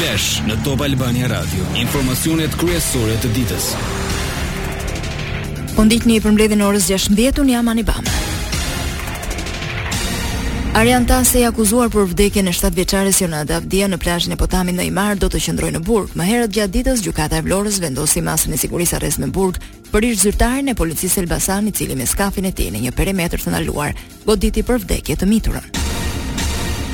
Flash në Top Albania Radio, informacionet kryesore të ditës. Po ndiqni përmbledhjen e orës 16:00 unë jam Ani Bam. Arjan Tase i akuzuar për vdekjen e 7 vjeçares Jonada Avdia në plazhin e Potamit në Himarë do të qëndrojë në burg. Më herët gjatë ditës gjykata e Vlorës vendosi masën e sigurisë arrest me burg për ish zyrtarin e policisë Elbasan i cili me skafin e tij në një perimetër të ndaluar goditi për vdekje të miturën.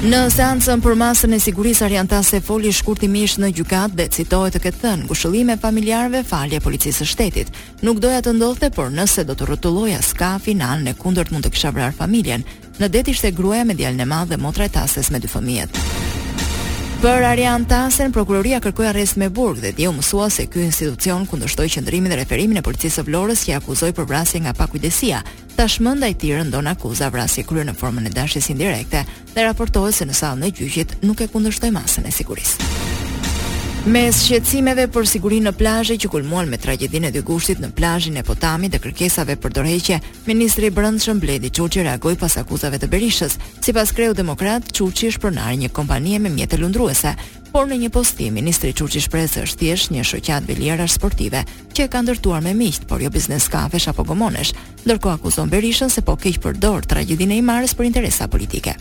Në seancën për masën e sigurisë Arjan Tase foli shkurtimisht në gjykatë dhe citohet të ketë thënë ngushëllime familjarëve falje policisë së shtetit. Nuk doja të ndodhte, por nëse do ta rrotulloja skafin në anën e kundërt mund të kisha vrarë familjen. Në det ishte gruaja me djalin e madh dhe motra e Tases me dy fëmijët. Për Arjan Tasen, prokuroria kërkoi arrest me burg dhe dje u mësua se ky institucion kundërshtoi qëndrimin dhe referimin e policisë së Vlorës që e akuzoi për vrasje nga pakujdesia, Tashmë ndaj tij rëndon akuza vrasje e kryer në formën e dashjes indirekte dhe raportohet se në sallën e gjyqit nuk e kundërshtoi masën e sigurisë. Mes shqetësimeve për sigurinë në plazhe që kulmuan me tragjedinë e dy gushtit në plazhin e Potamit dhe kërkesave për dorëheqje, ministri i Brendshëm Bledi Çuçi reagoi pas akuzave të Berishës. Sipas kreut demokrat, Çuçi është pronar i një kompanie me mjete lundruese, por në një postim ministri Çuçi shprehet se është thjesht një shoqatë velierash sportive që e ka ndërtuar me miqtë, por jo biznes skafesh apo gomonesh, ndërkohë akuzon Berishën se po keqpërdor tragjedinë e Himarës për interesa politike.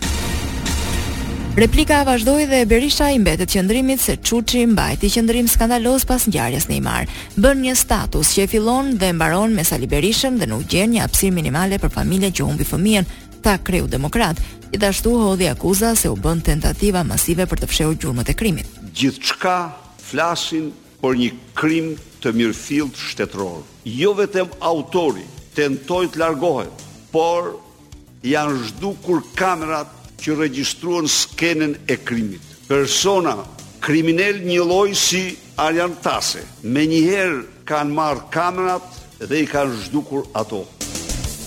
Replika vazhdoi dhe Berisha i mbetet qëndrimit se Çuçi mbajti qëndrim skandaloz pas ngjarjes në Himarë. Bën një status që e fillon dhe mbaron me Sali Berishën dhe nuk gjen një hapësirë minimale për familjen që humbi fëmijën, tha kreu demokrat. Gjithashtu hodhi akuza se u bënë tentativa masive për të fshehur gjurmët e krimit. Gjithçka flasin për një krim të mirëfilltë shtetëror. Jo vetëm autori tentoi të largohet, por janë zhdukur kamerat që regjistruan skenën e krimit. Persona kriminelë njëlloj si Arjan Tase, menjëherë kanë marrë kamerat dhe i kanë zhdukur ato.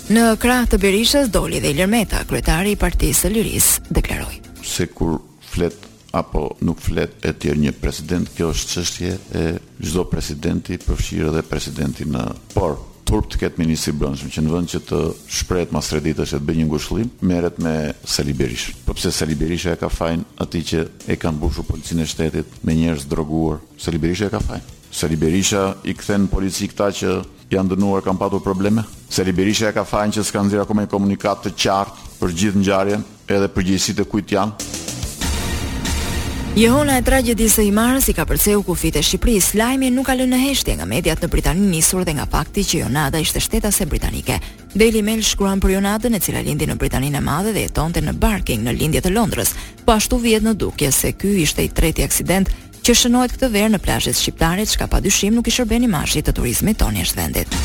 Në krah të Berishës doli dhe Ilir Meta, kryetari i Partisë së Lirisë, deklaroi. Se kur flet apo nuk flet e tjerë një president kjo është çështje e çdo presidenti përfshirë edhe presidentin në por turp të ketë ministri i brendshëm që në vend që të shprehet mas tre ditësh e të bëjë një ngushëllim merret me Sali Berishën po pse Sali Berisha e ka fajin atij që e ka mbushur policinë e shtetit me njerëz të droguar Sali Berisha e ka fajin Sali Berisha i kthen në polici këta që Janë dënuar, kanë patur probleme? Sali Berisha e ka fajin që s'ka nxjerrë akoma një komunikatë të qartë për gjithë ngjarjen, edhe përgjegjësitë e kujt janë. Jehona e tragjedisë së Himarës i ka kapërcyer kufijtë e Shqipërisë. Lajmi nuk u la në heshtje nga mediat në Britani nisur dhe nga fakti që Jonada ishte shtetase britanike. Daily Mail shkruan për Jonadën e cila lindi në Britaninë e Madhe dhe jetonte në Barking në lindje të Londrës. Po ashtu vihet në dukje se ky ishte i treti aksident që shënohet këtë verë në plazhet shqiptare, çka padyshim nuk i shërben imazhit të turizmit tonë jashtë vendit.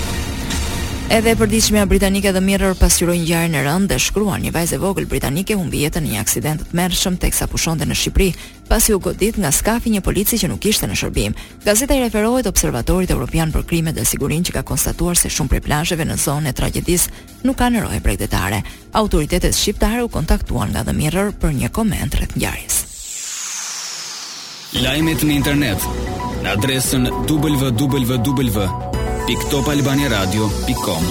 Edhe e përditshmja britanike The Mirror pasqyroi ngjarjen e rëndë dhe shkruan një vajzë e vogël britanike humbi jetën në një aksident të tmerrshëm teksa pushonte në Shqipëri, pasi u godit nga skafi një polici që nuk ishte në shërbim. Gazeta i referohet Observatorit Evropian për Krimet dhe Sigurinë që ka konstatuar se shumë prej plazheve në zonën e tragjedisë nuk kanë roje bregdetare. Autoritetet shqiptare u kontaktuan nga The Mirror për një koment rreth ngjarjes. Lajmet në internet në adresën www.topalbaniaradio.com.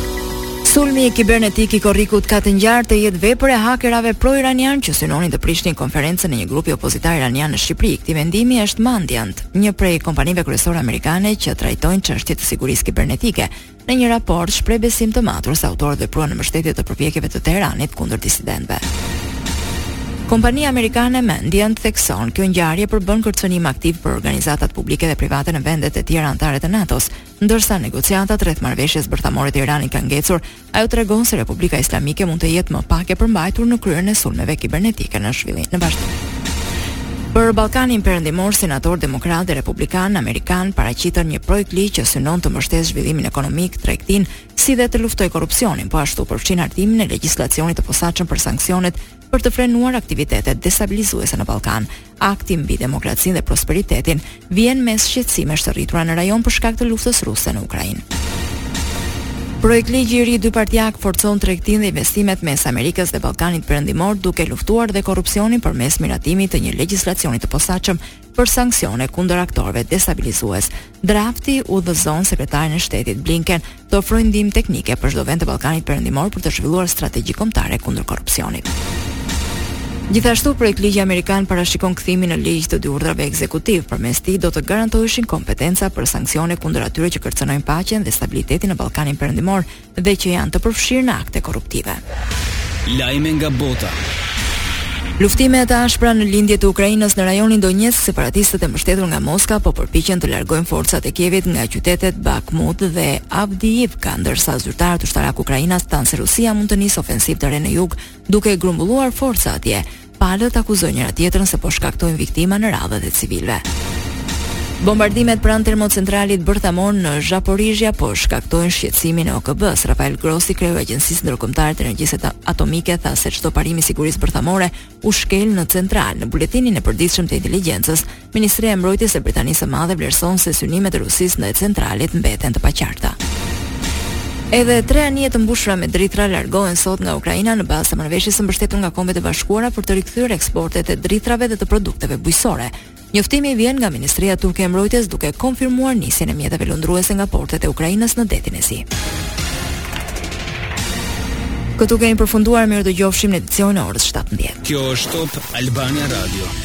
Sulmi kibernetik i korrikut ka të ngjarë të jetë vepër e hakerave pro-iranianë që synonin të prishnin konferencën e një grupi opozitar iranian në Shqipëri. Këtij mendimi është Mandiant, një prej kompanive kryesore amerikane që trajtojnë çështje të sigurisë kibernetike. Në një raport shpreh besim të matur se autorët vepruan në mbështetje të përpjekjeve të Teheranit kundër disidentëve. Kompania amerikane Mandiant thekson kjo ngjarje përbën kërcënim aktiv për organizatat publike dhe private në vendet e tjera anëtare të NATO-s, ndërsa negociatat rreth marrëveshjes bërthamore të Iranit kanë ngecur, ajo tregon se Republika Islamike mund të jetë më pak e përmbajtur në kryerjen e sulmeve kibernetike në vazhdim. Për Ballkanin Perëndimor, senatorë demokratë dhe republikanë amerikanë paraqitën një projektligj që synon të mbështesë zhvillimin ekonomik, tregtinë, si dhe të luftojë korrupsionin, po ashtu përfshin hartimin e legjislacionit të posaçëm për sanksionet për të frenuar aktivitetet destabilizuese në Ballkan, Akti mbi demokracinë dhe prosperitetin, Vjen mes shqetësimesh të rritura në rajon për shkak të luftës ruse në Ukrainë. Projektligji i ri dypartiak forcon tregtinë dhe investimet mes Amerikës dhe Ballkanit Perëndimor duke luftuar dhe korrupsionin përmes miratimit të një legjislacioni të posaçëm për sanksione kundër aktorëve destabilizues. Drafti udhëzon sekretarin e shtetit Blinken të ofrojë ndihmë teknike për çdo vend të Ballkanit Perëndimor për të zhvilluar strategji kombëtare kundër korrupsionit. Gjithashtu, projektligji amerikan parashikon kthimin në ligj të dy urdhrave ekzekutivë, përmes tij do të garantoheshin kompetenca për sanksione kundër atyre që kërcënojnë paqen dhe stabilitetin në Ballkanin Perëndimor dhe që janë të përfshirë në akte korruptive. Lajme nga bota. Luftime të ashpra në lindje të Ukrainës në rajonin Donetsk, separatistët e mbështetur nga Moska po përpiqen të largojnë forcat e Kievit nga qytetet Bakhmut dhe Avdiivka, ndërsa zyrtarët ushtarakë ukrainas thanë se Rusia mund të nisë ofensivë të re në jug, duke grumbulluar forca atje. Palët akuzojnë njëra-tjetrën se po shkaktojnë viktima në radhët e civilëve. Bombardimet pranë termocentralit bërthamor në Zhaporizhia po shkaktojnë shqetësimin e OKB-së. Rafael Grossi, kreu i Agjencisë Ndërkombëtare të Energjisë Atomike, tha se çdo parim i sigurisë bërthamore u shkel në central. Në buletinin e përditshëm të inteligjencës, Ministria e Mbrojtjes e Britanisë së Madhe vlerëson se synimet e Rusisë ndaj centralit mbeten të paqarta. Edhe tre anije të mbushura me drithra largohen sot nga Ukraina në bazë të marrëveshjes së mbështetur nga Kombet e Bashkuara për të rikthyer eksportet e drithrave dhe të produkteve bujqësore. Njoftimi vjen nga Ministria Turke e Mbrojtjes duke konfirmuar nisjen e mjeteve lundruese nga portet e Ukrainës në detin e Zi. Këtu kemi përfunduar mirë u dëgjofshim në edicionin e orës 17. Kjo është Top Albania Radio.